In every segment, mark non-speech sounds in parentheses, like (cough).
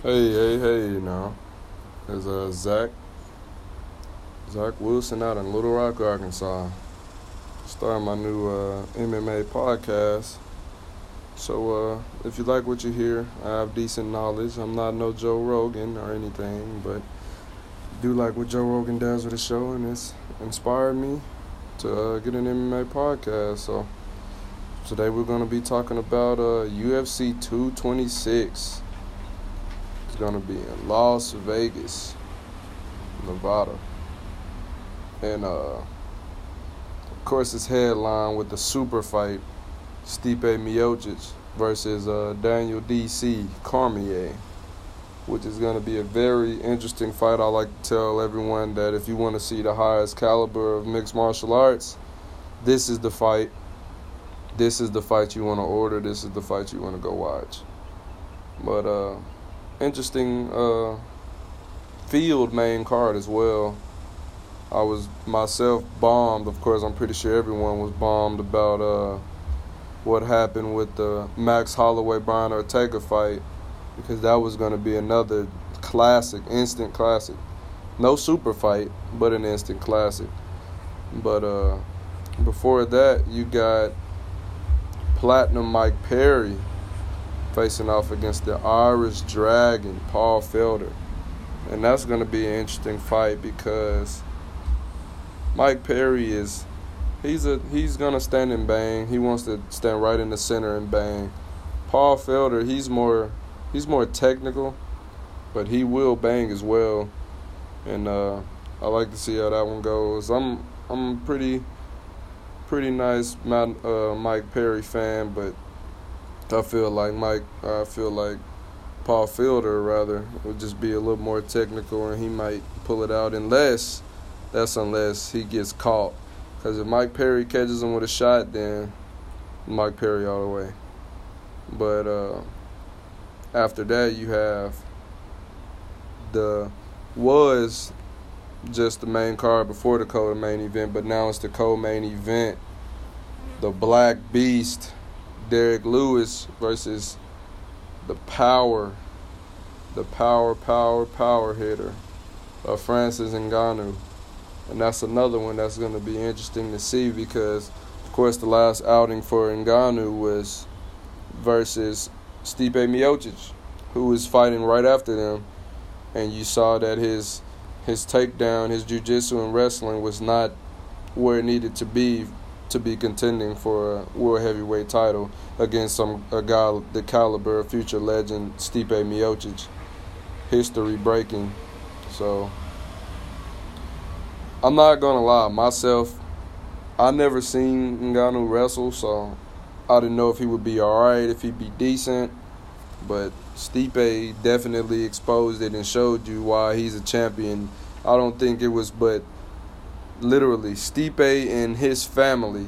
Hey, hey, hey, now. There's uh, Zach. Zach Wilson out in Little Rock, Arkansas. Starting my new uh, MMA podcast. So, uh, if you like what you hear, I have decent knowledge. I'm not no Joe Rogan or anything, but do like what Joe Rogan does with the show, and it's inspired me to uh, get an MMA podcast. So, today we're going to be talking about uh, UFC 226 to be in Las Vegas, Nevada. And, uh, of course, it's headline with the super fight Stipe Miocic versus uh, Daniel D.C. Cormier, which is to be a very interesting fight. I like to tell everyone that if you want to see the highest caliber of mixed martial arts, this is the fight. This is the fight you want to order. This is the fight you want to go watch. But, uh, interesting uh, field main card as well. I was myself bombed. Of course, I'm pretty sure everyone was bombed about uh, what happened with the Max Holloway Brian Ortega fight because that was going to be another classic, instant classic. No super fight, but an instant classic. But uh, before that, you got Platinum Mike Perry facing off against the Irish Dragon, Paul Felder. And that's going to be an interesting fight because Mike Perry is he's a he's going to stand and bang. He wants to stand right in the center and bang. Paul Felder, he's more he's more technical, but he will bang as well. And uh, I like to see how that one goes. I'm I'm pretty pretty nice uh, Mike Perry fan, but I feel like Mike, I feel like Paul Felder rather would just be a little more technical and he might pull it out unless that's unless he gets caught. Because if Mike Perry catches him with a shot, then Mike Perry all the way. But uh, after that, you have the was just the main card before the co-main event, but now it's the co-main event. The Black Beast Derrick Lewis versus the power, the power, power, power hitter of Francis Ngannou. And that's another one that's going to be interesting to see because, of course, the last outing for Ngannou was versus Stipe Miocic, who was fighting right after them. And you saw that his his takedown, his jiu-jitsu and wrestling was not where it needed to be to be contending for a world heavyweight title against some a guy the caliber of future legend Stipe Miocic, history breaking. So I'm not gonna lie, myself, I never seen Ngannou wrestle, so I didn't know if he would be alright, if he'd be decent. But Stipe definitely exposed it and showed you why he's a champion. I don't think it was but literally Stipe and his family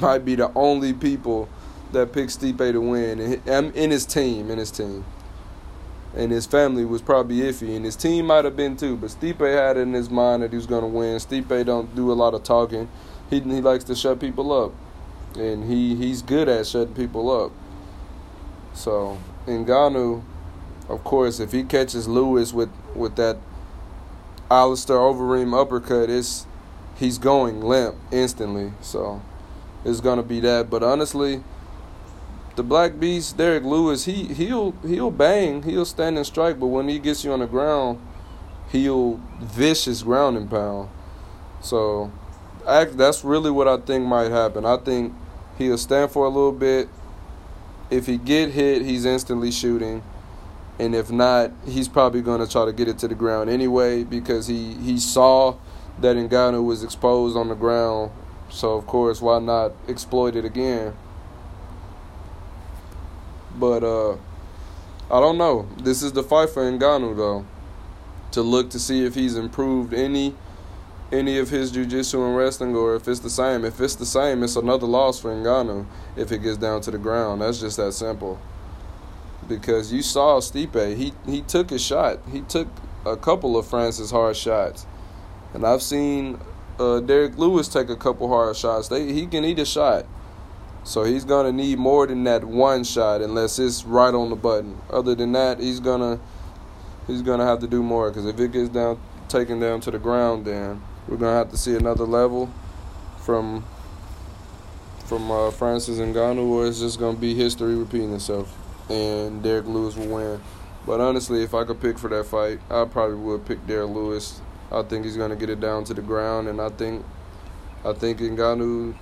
might be the only people that picked Stipe to win, and um, in his team, in his team, and his family was probably iffy, and his team might have been too. But Stipe had it in his mind that he was going to win. Stipe don't do a lot of talking. He he likes to shut people up, and he he's good at shutting people up. So Ngannou, of course, if he catches Lewis with with that Alistair Overeem uppercut, it's he's going limp instantly. So it's gonna be that. But honestly, the Black Beast, Derrick Lewis, he he'll he'll bang, he'll stand and strike, but when he gets you on the ground, he'll vicious ground and pound. So that's really what I think might happen. I think he'll stand for a little bit. If he get hit, he's instantly shooting. And if not, he's probably going to try to get it to the ground anyway because he, he saw that Ngannou was exposed on the ground. So of course, why not exploit it again? But uh, I don't know. This is the fight for Ngannou though, to look to see if he's improved any any of his jiu-jitsu and wrestling or if it's the same. If it's the same, it's another loss for Ngannou if it gets down to the ground. That's just that simple. Because you saw Stipe, he he took his shot. He took a couple of Francis hard shots. And I've seen uh, Derrick Lewis take a couple hard shots. They, he can eat a shot. So he's going to need more than that one shot unless it's right on the button. Other than that, he's going to he's gonna have to do more because if it gets down taken down to the ground, then we're gonna have to see another level from from uh, Francis Ngannou, or it's just gonna be history repeating itself, and Derrick Lewis will win. But honestly, if I could pick for that fight, I probably would pick Derrick Lewis. I think he's gonna get it down to the ground, and I think I think Ngannou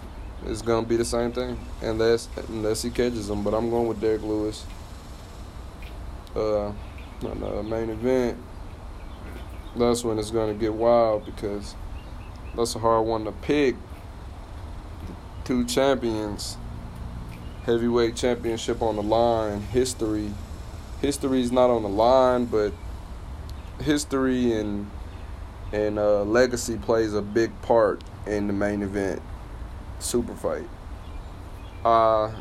is gonna be the same thing, unless unless he catches him. But I'm going with Derrick Lewis. Uh, on the main event, that's when it's gonna get wild because that's a hard one to pick. Two champions, heavyweight championship on the line, history. History is not on the line, but history and and uh, legacy plays a big part in the main event super fight. Uh,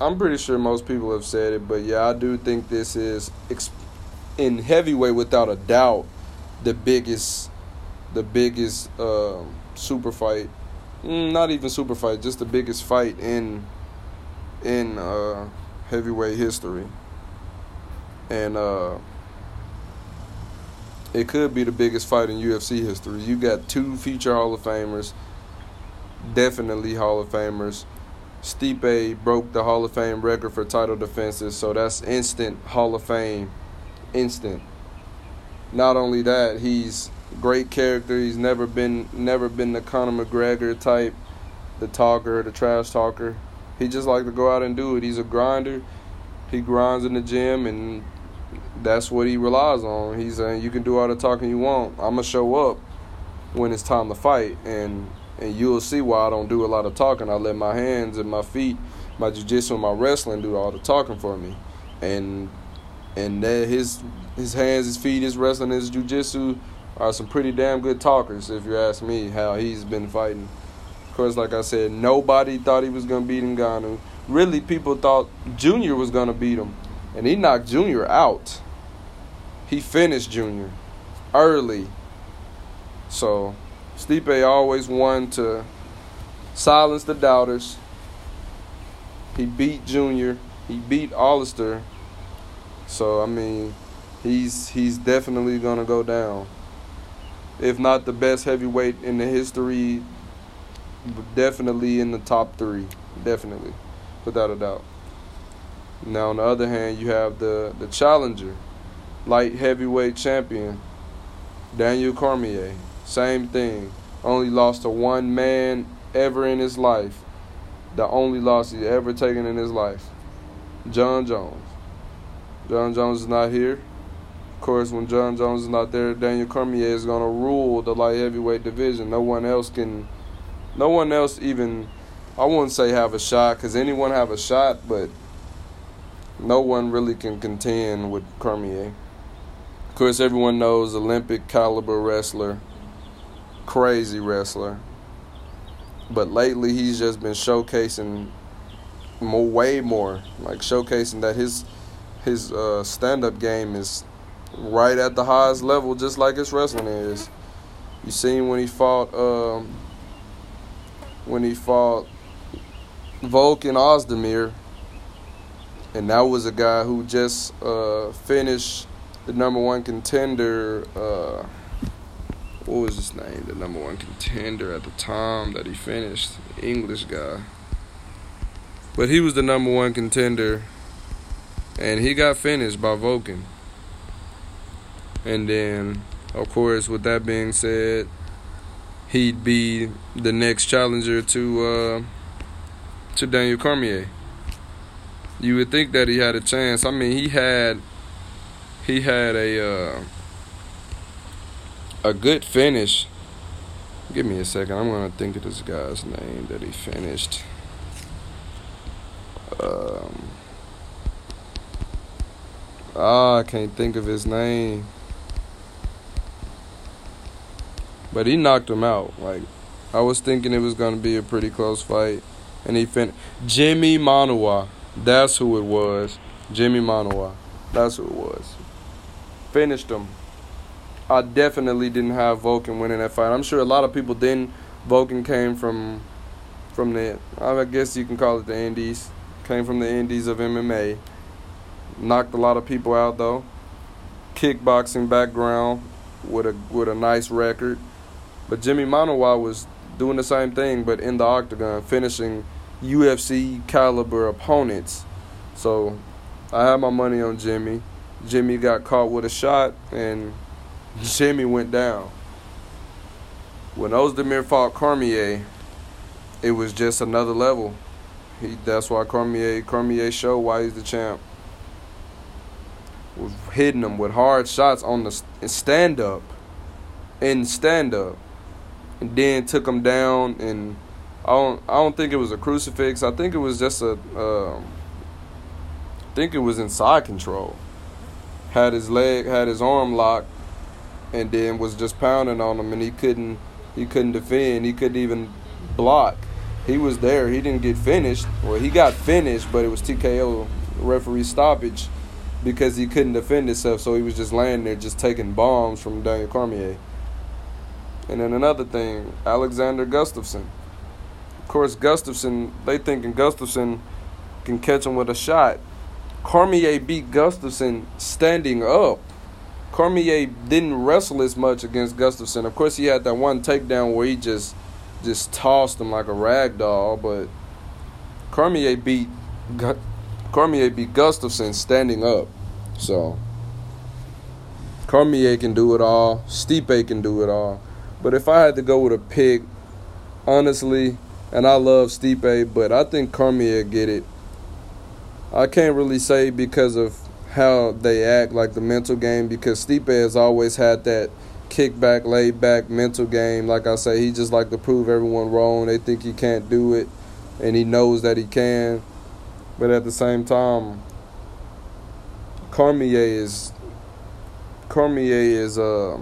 I'm pretty sure most people have said it, but yeah, I do think this is in heavyweight without a doubt the biggest, the biggest uh, super fight. Mm, not even super fight, just the biggest fight in in uh, heavyweight history, and uh, it could be the biggest fight in UFC history. You got two future Hall of Famers, definitely Hall of Famers. Stipe broke the Hall of Fame record for title defenses, so that's instant Hall of Fame, instant. Not only that, he's great character. He's never been never been the Conor McGregor type, the talker, the trash talker. He just like to go out and do it. He's a grinder. He grinds in the gym, and that's what he relies on. He's saying you can do all the talking you want. I'm gonna show up when it's time to fight, and and you'll see why I don't do a lot of talking. I let my hands and my feet, my jiu-jitsu and my wrestling do all the talking for me. And and that his his hands, his feet, his wrestling, his jiu-jitsu are some pretty damn good talkers if you ask me how he's been fighting. Of course, like I said, nobody thought he was gonna beat Ngannou. Really, people thought Junior was gonna beat him, and he knocked Junior out. He finished Junior early. So Stipe always won to silence the doubters. He beat Junior. He beat Alistair. So I mean, he's he's definitely gonna go down. If not the best heavyweight in the history, definitely in the top three. Definitely, without a doubt. Now on the other hand, you have the the challenger, light heavyweight champion, Daniel Cormier. Same thing. Only lost to one man ever in his life. The only loss he's ever taken in his life. Jon Jones. Jon Jones is not here. Of course, when Jon Jones is not there, Daniel Cormier is going to rule the light heavyweight division. No one else can. No one else even. I wouldn't say have a shot because anyone have a shot, but no one really can contend with Cormier. Course, everyone knows Olympic caliber wrestler crazy wrestler. But lately, he's just been showcasing more, way more, like showcasing that his his uh, stand up game is right at the highest level, just like his wrestling is. You seen when he fought um, when he fought Volkan Ozdemir, and that was a guy who just uh, finished the number one contender. Uh, what was his name? The number one contender at the time that he finished, English guy. But he was the number one contender, and he got finished by Volkan. And then, of course, with that being said, he'd be the next challenger to uh, to Daniel Cormier. You would think that he had a chance. I mean, he had he had a. Uh, a good finish. Give me a second. I'm gonna think of this guy's name that he finished. Um, ah, I can't think of his name. But he knocked him out. Like I was thinking it was gonna be a pretty close fight, and he finished. Jimmy Manuwa. That's who it was. Jimmy Manuwa. That's who it was. Finished him. I definitely didn't have Volkan winning that fight. I'm sure a lot of people didn't. Volkan came from from the I guess you can call it the Indies. Came from the Indies of MMA. Knocked a lot of people out though. kickboxing background with a with a nice record. But Jimmy Manuwa was doing the same thing, but in the octagon, finishing UFC caliber opponents. So I had my money on Jimmy. Jimmy got caught with a shot, and Jimmy went down. When Ozdemir fought Cormier, it was just another level. He, that's why Cormier Cormier showed why he's the champ. Was hitting him with hard shots on the stand up, in stand up, and then took him down. And I don't I don't think it was a crucifix. I think it was just a. Um, I think it was inside control. Had his leg, had his arm locked, and then was just pounding on him, and he couldn't he couldn't defend. He couldn't even block. He was there. He didn't get finished. Well, he got finished, but it was TKO referee stoppage because he couldn't defend himself. So he was just laying there, just taking bombs from Daniel Cormier. And then another thing, Alexander Gustafsson. Of course, Gustafsson. They thinking Gustafsson can catch him with a shot. Cormier beat Gustafsson standing up. Cormier didn't wrestle as much against Gustafsson. Of course, he had that one takedown where he just just tossed him like a rag doll, but Cormier beat Cormier beat Gustafsson standing up. So Cormier can do it all. Stipe can do it all. But if I had to go with a pick, honestly, and I love Stipe, but I think Cormier get it. I can't really say because of how they act, like the mental game, because Stipe has always had that kick back, laid back mental game. Like I say, he just like to prove everyone wrong. They think he can't do it, and he knows that he can. But at the same time, Cormier is Cormier is uh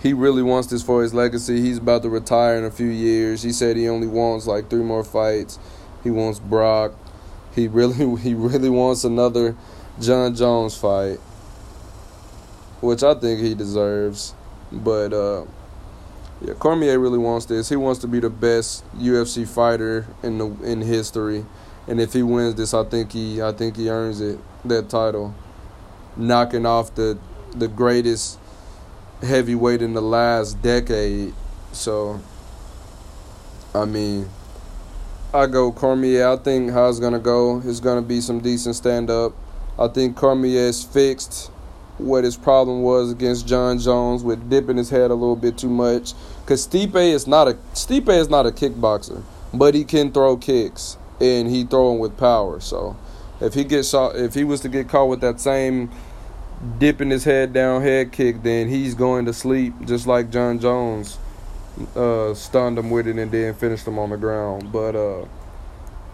he really wants this for his legacy. He's about to retire in a few years. He said he only wants like three more fights. He wants Brock. He really (laughs) he really wants another Jon Jones fight, which I think he deserves. But uh, yeah, Cormier really wants this. He wants to be the best UFC fighter in the in history, and if he wins this, I think he I think he earns it that title, knocking off the the greatest heavyweight in the last decade. So, I mean. I go Cormier. I think how it's gonna go is gonna be some decent stand up. I think Cormier has fixed what his problem was against Jon Jones with dipping his head a little bit too much. Cause Stipe is not a Stipe is not a kickboxer, but he can throw kicks and he throw them with power. So if he gets shot, if he was to get caught with that same dipping his head down head kick, then he's going to sleep just like Jon Jones uh, stunned him with it and then finished him on the ground. But uh,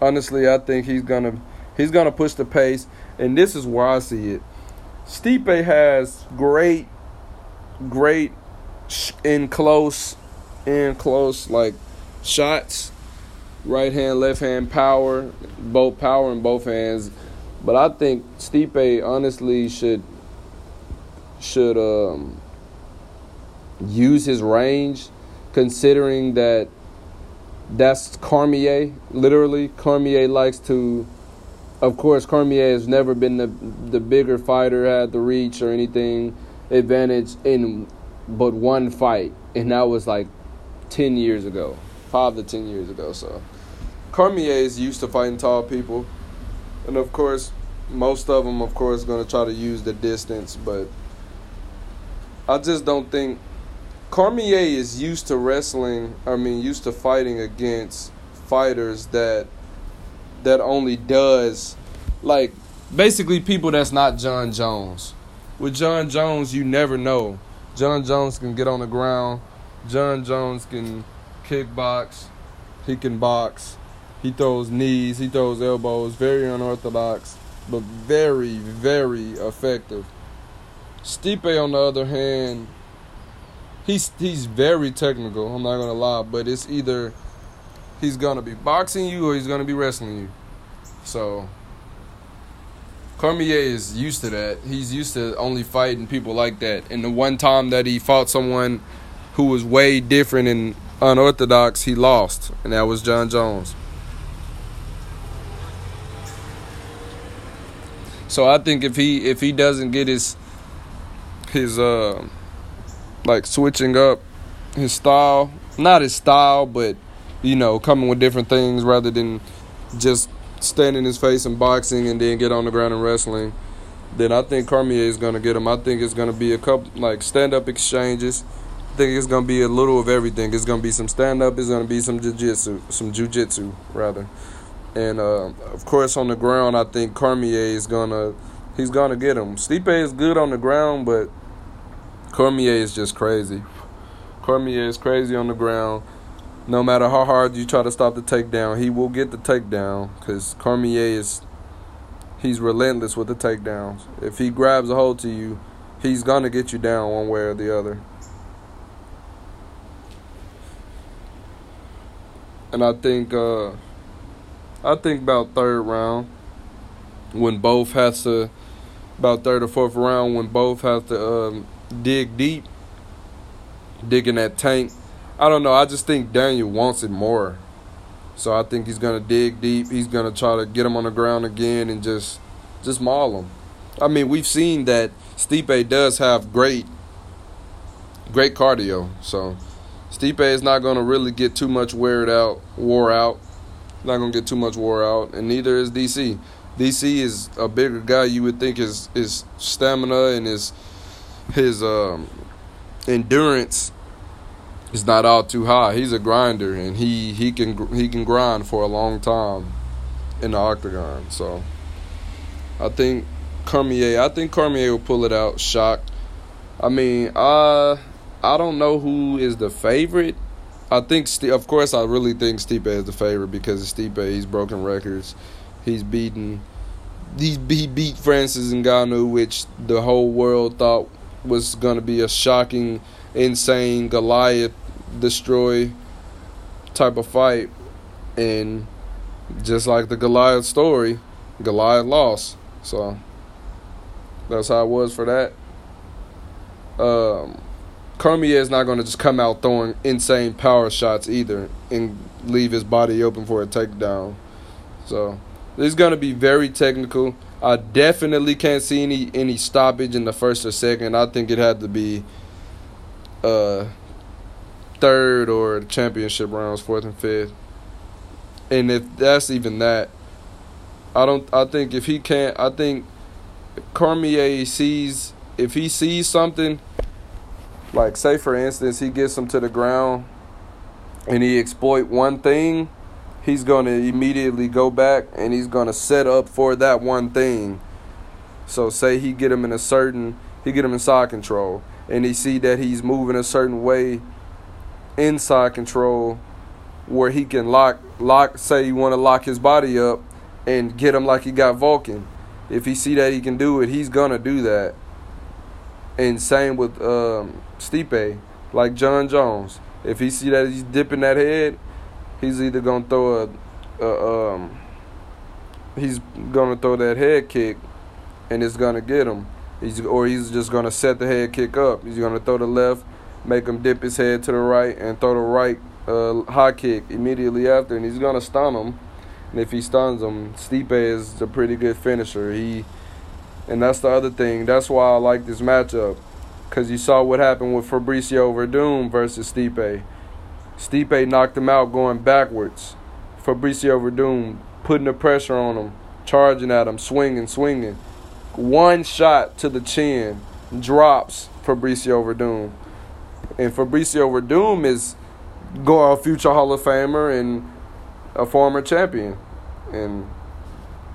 honestly, I think he's gonna he's gonna push the pace, and this is where I see it. Stipe has great, great in close, in close like shots, right hand, left hand power, both power in both hands. But I think Stipe honestly should should um, use his range considering that that's Cormier. Literally, Cormier likes to. Of course, Cormier has never been the the bigger fighter, had the reach or anything advantage in but one fight, and that was like ten years ago, five to ten years ago. So, Cormier is used to fighting tall people, and of course, most of them, of course, going to try to use the distance, but I just don't think Cormier is used to wrestling. I mean, used to fighting against fighters that that only does like basically people that's not Jon Jones. With Jon Jones, you never know. Jon Jones can get on the ground. Jon Jones can kickbox. He can box. He throws knees. He throws elbows. Very unorthodox, but very, very effective. Stipe, on the other hand, he's he's very technical. I'm not gonna lie, but it's either he's gonna be boxing you or he's gonna be wrestling you. So Cormier is used to that. He's used to only fighting people like that. And the one time that he fought someone who was way different and unorthodox, he lost, and that was Jon Jones. So I think if he if he doesn't get his his uh like switching up his style, not his style, but you know, coming with different things rather than just standing his face and boxing and then get on the ground and wrestling, then I think Cormier is gonna get him. I think it's gonna be a couple like stand up exchanges. I think it's gonna be a little of everything. It's gonna be some stand up. It's gonna be some jiu-jitsu, some jiu-jitsu rather, and uh, of course on the ground, I think Cormier is gonna he's gonna get him. Stipe is good on the ground, but Cormier is just crazy. Cormier is crazy on the ground no matter how hard you try to stop the takedown, he will get the takedown because Cormier is he's relentless with the takedowns. If he grabs a hold to you, he's gonna get you down one way or the other. And I think uh I think about third round when both has to about third or fourth round when both have to um, dig deep, dig in that tank I don't know. I just think Daniel wants it more. So I think he's gonna dig deep. He's gonna try to get him on the ground again and just just maul him. I mean, we've seen that Stipe does have great great cardio. So Stipe is not gonna really get too much wear out, wore out. Not gonna get too much wore out, and neither is DC. DC is a bigger guy. You would think his his stamina and his his um, endurance is not all too high. He's a grinder, and he he can he can grind for a long time in the octagon. So I think Cormier. I think Cormier will pull it out. Shock. I mean, uh, I don't know who is the favorite. I think, of course, I really think Stipe is the favorite because Stipe. He's broken records. He's beaten. He's, he beat Francis Ngannou, which the whole world thought was going to be a shocking insane Goliath destroy type of fight. And just like the Goliath story, Goliath lost. So that's how it was for that. Um, Cormier is not going to just come out throwing insane power shots either and leave his body open for a takedown. So this is going to be very technical. I definitely can't see any any stoppage in the first or second. I think it had to be uh, third or championship rounds, fourth and fifth. And if that's even that, I don't. I think if he can't, I think Cormier sees if he sees something, like say for instance, he gets him to the ground, and he exploit one thing, he's gonna immediately go back and he's gonna set up for that one thing. So say he get him in a certain, he get him in side control and he see that he's moving a certain way inside control where he can lock lock say you want to lock his body up and get him like he got Volkan. If he see that he can do it, he's gonna do that. And same with um, Stipe, like Jon Jones. If he see that he's dipping that head, he's either gonna throw a, a um, he's gonna throw that head kick, and it's gonna get him. He's or he's just gonna set the head kick up. He's gonna throw the left, make him dip his head to the right, and throw the right uh, high kick immediately after, and he's gonna stun him. And if he stuns him, Stipe is a pretty good finisher. He, and that's the other thing. That's why I like this matchup, cause you saw what happened with Fabricio Werdum versus Stipe. Stipe knocked him out going backwards. Fabricio Werdum putting the pressure on him, charging at him, swinging, swinging one shot to the chin drops Fabricio Werdum. And Fabricio Werdum is go a future Hall of Famer and a former champion. And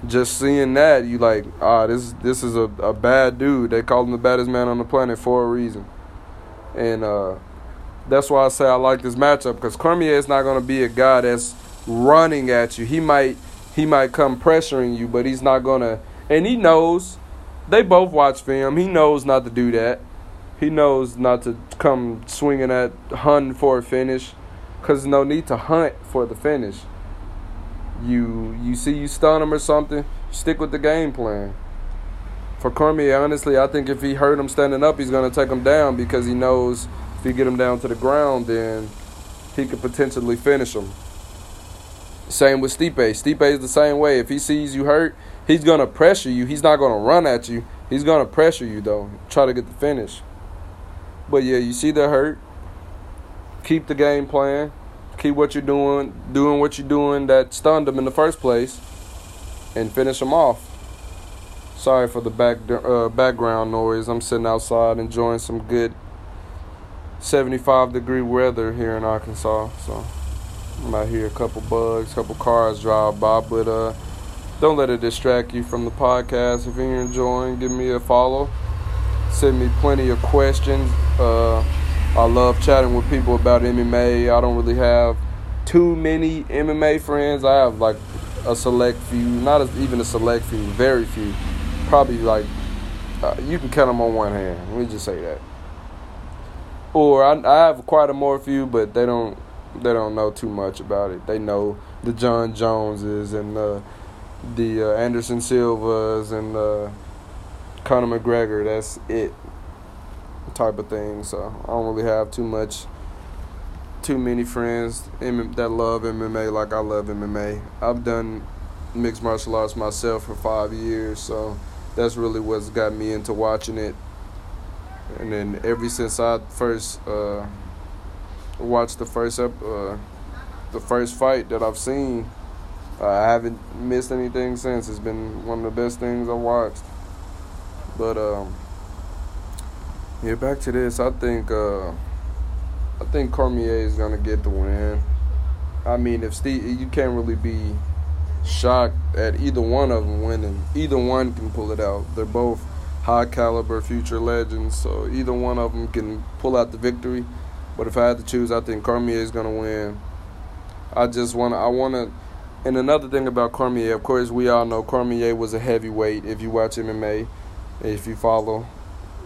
just seeing that, you like, ah, this this is a, a bad dude. They call him the baddest man on the planet for a reason. And uh, that's why I say I like this matchup because Cormier is not going to be a guy that's running at you. He might he might come pressuring you, but he's not going to. And he knows they both watch film. He knows not to do that. He knows not to come swinging at hunting for a finish, cause no need to hunt for the finish. You you see you stun him or something, stick with the game plan. For Cormier, honestly, I think if he hurt him standing up, he's gonna take him down because he knows if he get him down to the ground, then he could potentially finish him. Same with Stipe. Stipe is the same way. If he sees you hurt, he's gonna pressure you. He's not gonna run at you. He's gonna pressure you though. Try to get the finish. But yeah, you see the hurt. Keep the game plan. Keep what you're doing, doing what you're doing that stunned him in the first place, and finish him off. Sorry for the back uh, background noise. I'm sitting outside enjoying some good 75 degree weather here in Arkansas. So I'm out here, a couple bugs, a couple cars drive by, but uh, don't let it distract you from the podcast. If you're enjoying, give me a follow. Send me plenty of questions. Uh, I love chatting with people about MMA. I don't really have too many MMA friends. I have like a select few, not even a select few, very few. Probably like uh, you can count them on one hand. Let me just say that. Or I, I have quite a more few, but they don't they don't know too much about it. They know the Jon Joneses and the the uh, Anderson Silvas and Conor McGregor. That's it type of thing. So I don't really have too much, too many friends that love MMA like I love MMA. I've done mixed martial arts myself for five years, so that's really what's got me into watching it. And then ever since I first uh, watched the first ep- uh, the first fight that I've seen, I haven't missed anything since. It's been one of the best things I've watched. But um, yeah, back to this. I think uh, I think Cormier is gonna get the win. I mean, if Steve, you can't really be shocked at either one of them winning. Either one can pull it out. They're both high caliber future legends, so either one of them can pull out the victory. But if I had to choose, I think Cormier is gonna win. I just wanna, I wanna. And another thing about Cormier, of course, we all know Cormier was a heavyweight. If you watch MMA, if you follow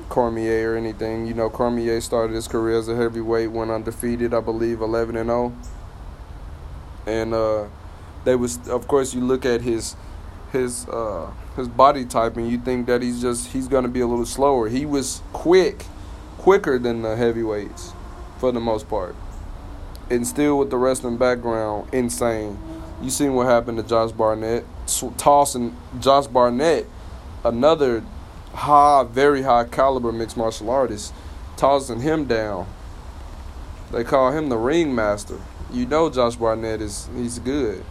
Cormier or anything. You know, Cormier started his career as a heavyweight, went undefeated, I believe, 11 and 0. And uh, they was, of course, you look at his his uh, his body type and you think that he's just he's gonna be a little slower. He was quick, quicker than the heavyweights, for the most part, and still with the wrestling background, insane. You seen what happened to Josh Barnett, tossing Josh Barnett, another high, very high caliber mixed martial artist, tossing him down. They call him the ringmaster. You know Josh Barnett is he's good.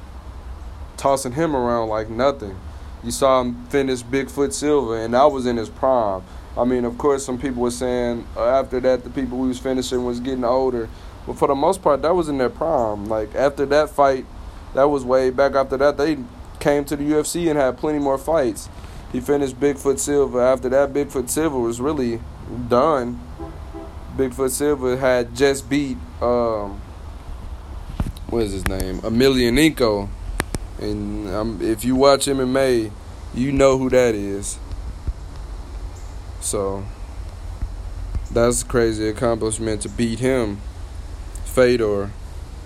Tossing him around like nothing. You saw him finish Bigfoot Silva, and that was in his prime. I mean, of course, some people were saying uh, after that the people he was finishing was getting older, but for the most part, that was in their prime. Like after that fight, that was way back. After that, they came to the UFC and had plenty more fights he finished Bigfoot Silva. After that, Bigfoot Silva was really done. Bigfoot Silva had just beat um, what is his name? Emelianenko. And um, if you watch MMA, you know who that is. So that's a crazy accomplishment to beat him. Fedor.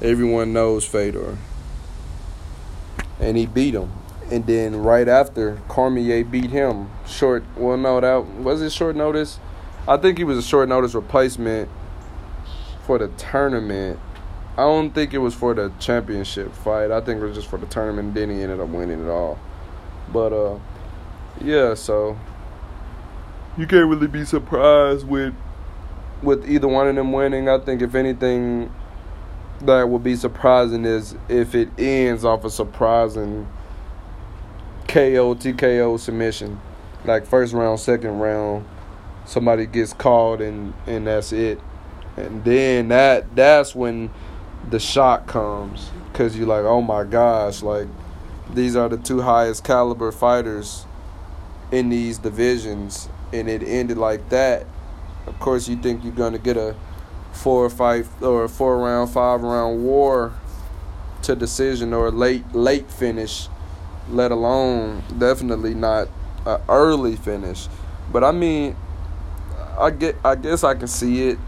Everyone knows Fedor. And he beat him and then right after Cormier beat him short. Well, no, that was it. Short notice. I think he was a short notice replacement for the tournament. I don't think it was for the championship fight. I think it was just for the tournament. Then he ended up winning it all. But uh, yeah. So you can't really be surprised with with either one of them winning. I think if anything, that would be surprising is if it ends off a surprising KO, TKO submission. Like first round, second round, somebody gets called and and that's it. And then that that's when the shock comes cuz you're like, "Oh my gosh, like these are the two highest caliber fighters in these divisions and it ended like that." Of course, you think you're to get a four or five or four round, five round war to decision or late late finish let alone definitely not an early finish. But I mean, I get I guess I can see it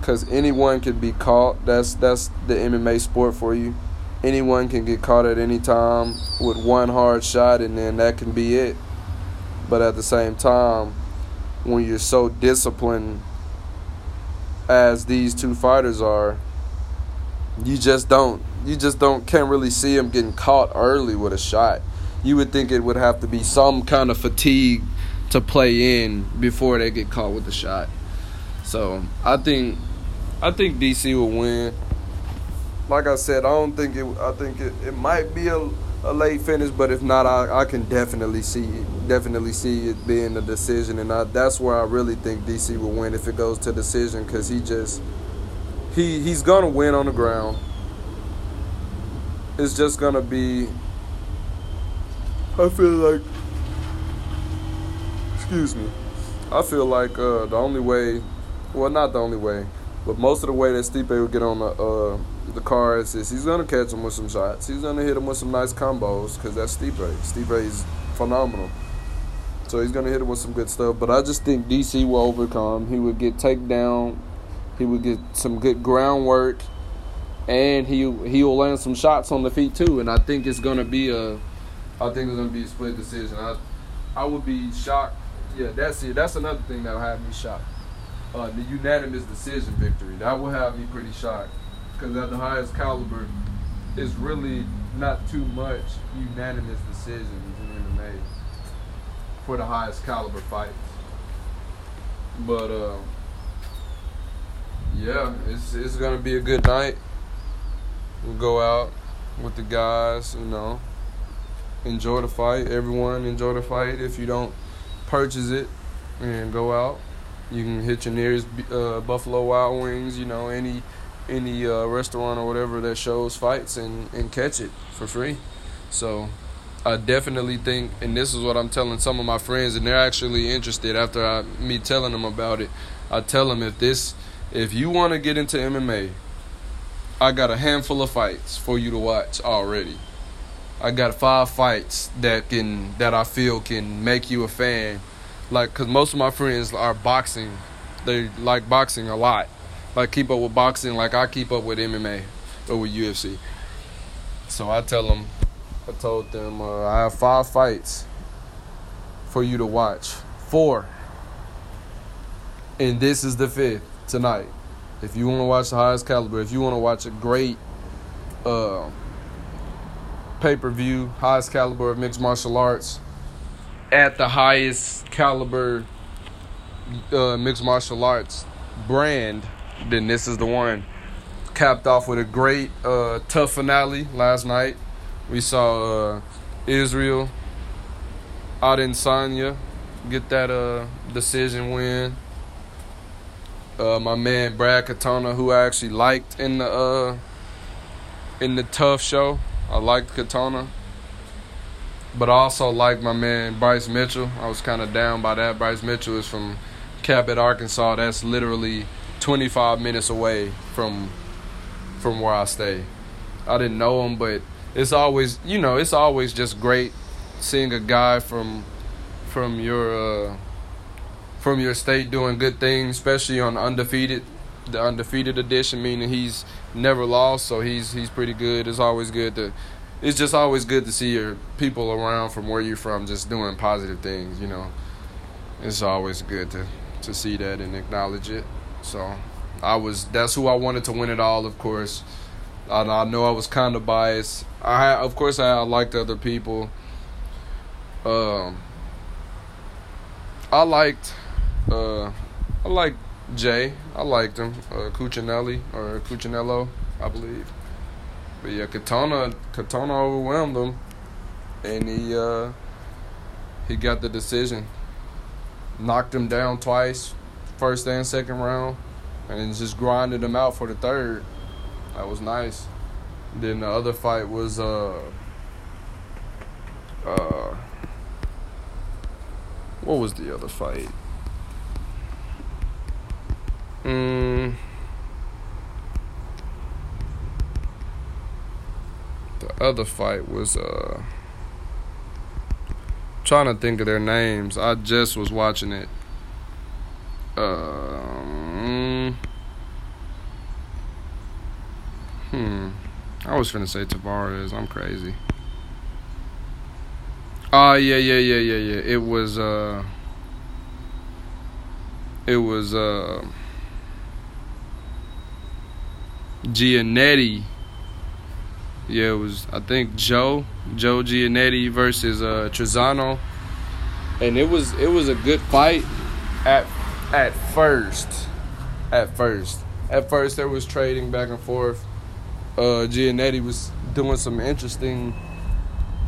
because anyone can be caught. That's that's the MMA sport for you. Anyone can get caught at any time with one hard shot, and then that can be it. But at the same time, when you're so disciplined as these two fighters are, you just don't you just don't can't really see them getting caught early with a shot. You would think it would have to be some kind of fatigue to play in before they get caught with the shot. So I think I think DC will win. Like I said, I don't think it. I think it, it might be a, a late finish, but if not, I, I can definitely see definitely see it being a decision, and I, that's where I really think DC will win if it goes to decision, because he just he he's gonna win on the ground. It's just gonna be. I feel like. Excuse me. I feel like uh, the only way, well, not the only way, but most of the way that Stipe will get on the uh, the cards is he's gonna catch him with some shots. He's gonna hit him with some nice combos because that's Stipe. Stipe is phenomenal. So he's gonna hit him with some good stuff. But I just think DC will overcome. He would get takedown. He would get some good groundwork, and he he will land some shots on the feet too. And I think it's gonna be a, I think it's gonna be a split decision. I I would be shocked yeah, that's it. That's another thing that'll have me shocked. Uh, the unanimous decision victory. That will have me pretty shocked. Because at the highest caliber, it's really not too much unanimous decisions in MMA for the highest caliber fights. But uh, yeah, it's it's gonna be a good night. We'll go out with the guys, you know, enjoy the fight. Everyone enjoy the fight. If you don't purchase it and go out. You can hit your nearest uh, Buffalo Wild Wings, you know, any any uh, restaurant or whatever that shows fights and, and catch it for free. So I definitely think, and this is what I'm telling some of my friends, and they're actually interested after I, me telling them about it. I tell them if this, if you want to get into MMA, I got a handful of fights for you to watch already. I got five fights that can that I feel can make you a fan. Like, cause most of my friends are boxing. They like boxing a lot. Like keep up with boxing, like I keep up with MMA or with UFC. So I tell them, I told them uh, I have five fights for you to watch. Four. And this is the fifth tonight. If you want to watch the highest caliber, if you want to watch a great. Uh, pay per view, highest caliber of mixed martial arts, at the highest caliber uh, mixed martial arts brand, then this is the one. Capped off with a great uh, TUF finale last night. We saw uh, Israel Adesanya get that uh, decision win. Uh, my man Brad Katona, who I actually liked in the uh, in the TUF show, I liked Katona. But I also like my man Bryce Mitchell. I was kind of down by that. Bryce Mitchell is from Cabot, Arkansas. That's literally 25 minutes away from from where I stay. I didn't know him, but it's always, you know, it's always just great seeing a guy from from your uh, from your state doing good things, especially on undefeated the undefeated edition, meaning he's never lost, so he's he's pretty good. It's always good to it's just always good to see your people around from where you're from just doing positive things, you know. It's always good to to see that and acknowledge it. So I was that's who I wanted to win it all, of course. I, I know I was kind of biased. I of course I, I liked other people. Um, I liked uh, I liked Jay. I liked him. Uh, Cuccinelli or Cuccinello, I believe. But yeah, Katona Katona overwhelmed him, and he uh, he got the decision. Knocked him down twice, first and second round, and then just grinded him out for the third. That was nice. Then the other fight was uh uh what was the other fight? Mm. The other fight was uh trying to think of their names. I just was watching it. Um, hmm. I was finna say Tavares. I'm crazy. Oh yeah, yeah, yeah, yeah, yeah. It was uh it was uh Giannetti. Yeah, it was I think Joe Joe Giannetti versus uh, Trizano, and it was it was a good fight at at first, at first. At first, there was trading back and forth. Uh, Giannetti was doing some interesting,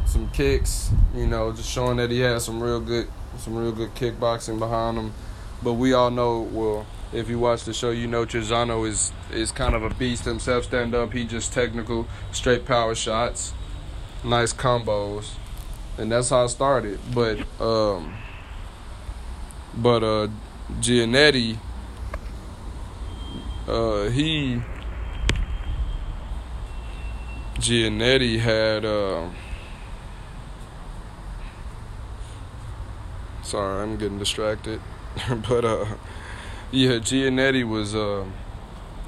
some kicks. You know, just showing that he had some real good, some real good kickboxing behind him. But we all know, well, if you watch the show, you know Trizano is is kind of a beast himself. Stand up, he just technical, straight power shots, nice combos, and that's how it started. But um, but uh, Giannetti, uh, he Giannetti had. Uh, sorry, I'm getting distracted, (laughs) but uh yeah, Giannetti was uh,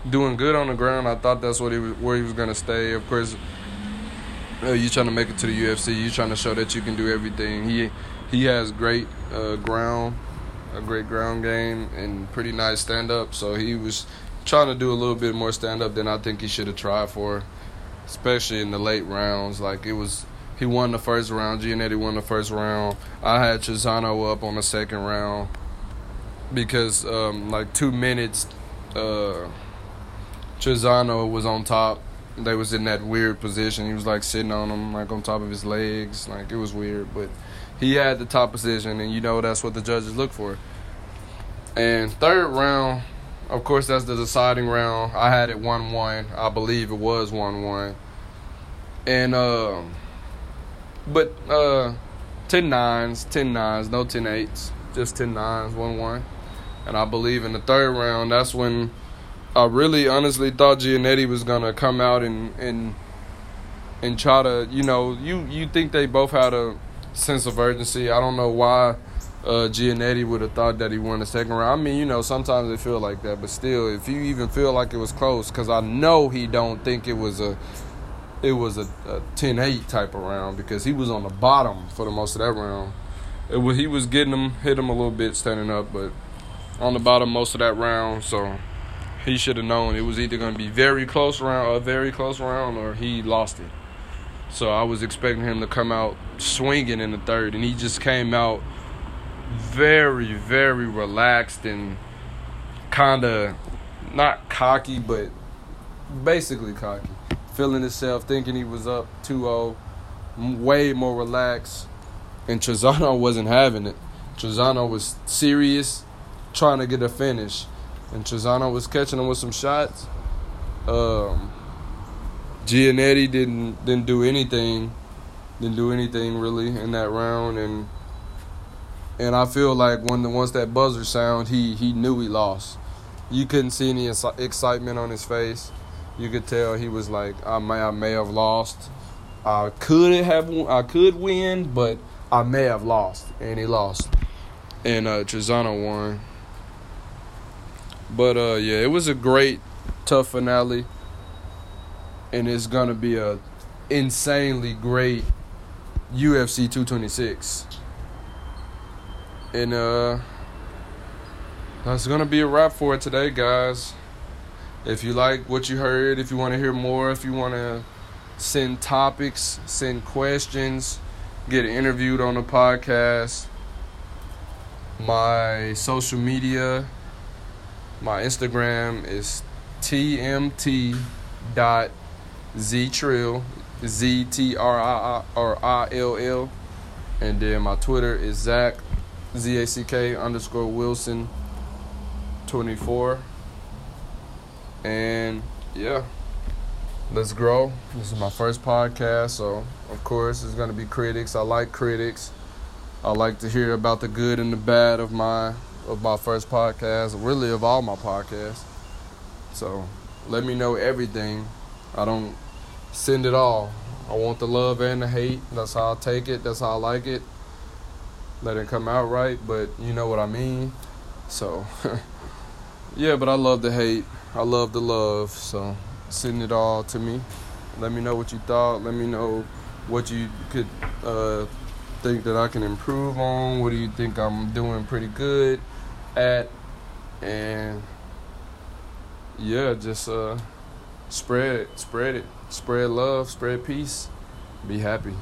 doing good on the ground. I thought that's what he was, where he was gonna stay. Of course, uh, you trying to make it to the UFC. You trying to show that you can do everything. He he has great uh, ground, a great ground game, and pretty nice stand up. So he was trying to do a little bit more stand up than I think he should have tried for, especially in the late rounds. Like it was. He won the first round. Giannetti won the first round. I had Trizano up on the second round because um, like two minutes, uh, was on top. They was in that weird position. He was like sitting on him, like on top of his legs. Like it was weird, but he had the top position, and you know that's what the judges look for. And third round, of course, that's the deciding round. I had it one one. I believe it was one one. And uh, but uh, ten nines, ten nines, no ten eights, just ten nines, one one. And I believe in the third round, that's when I really honestly thought Giannetti was gonna come out and and and try to, you know, you you think they both had a sense of urgency. I don't know why uh, Giannetti would have thought that he won the second round. I mean, you know, sometimes they feel like that, but still, if you even feel like it was close, because I know he don't think it was a it was a, a 10-8 type of round because he was on the bottom for the most of that round. It was he was getting him, hit him a little bit standing up, but on the bottom most of that round, so he should have known it was either going to be very close round, a very close round, or he lost it. So I was expecting him to come out swinging in the third, and he just came out very, very relaxed and kind of not cocky, but basically cocky, feeling himself, thinking he was up 2-0, way more relaxed, and Trizano (laughs) wasn't having it. Trizano was serious trying to get a finish, and Trizano was catching him with some shots. Um, Giannetti didn't didn't do anything, didn't do anything really in that round, and and I feel like when the once that buzzer sound, he he knew he lost. You couldn't see any excitement on his face. You could tell he was like, I may I may have lost. I could have I could win, but I may have lost, and he lost. And uh, Trizano won. But uh, yeah, it was a great, tough finale, and it's gonna be a insanely great UFC 226. And uh, that's gonna be a wrap for it today, guys. If you like what you heard, if you want to hear more, if you want to send topics, send questions, get interviewed on the podcast, my social media my Instagram is tmt dot ztrill z t r i r i l l, and then my Twitter is Zach z a c k underscore Wilson twenty four, and yeah. Let's grow. This is my first podcast, so of course it's gonna be critics. I like critics. I like to hear about the good and the bad of my of my first podcast, really of all my podcasts. So let me know everything. I don't send it all. I want the love and the hate. That's how I take it. That's how I like it. Let it come out right, but you know what I mean. So (laughs) yeah, but I love the hate. I love the love. So send it all to me. Let me know what you thought. Let me know what you could uh, think that I can improve on. What do you think I'm doing pretty good? At and yeah, just uh spread it, spread it, spread love, spread peace, be happy.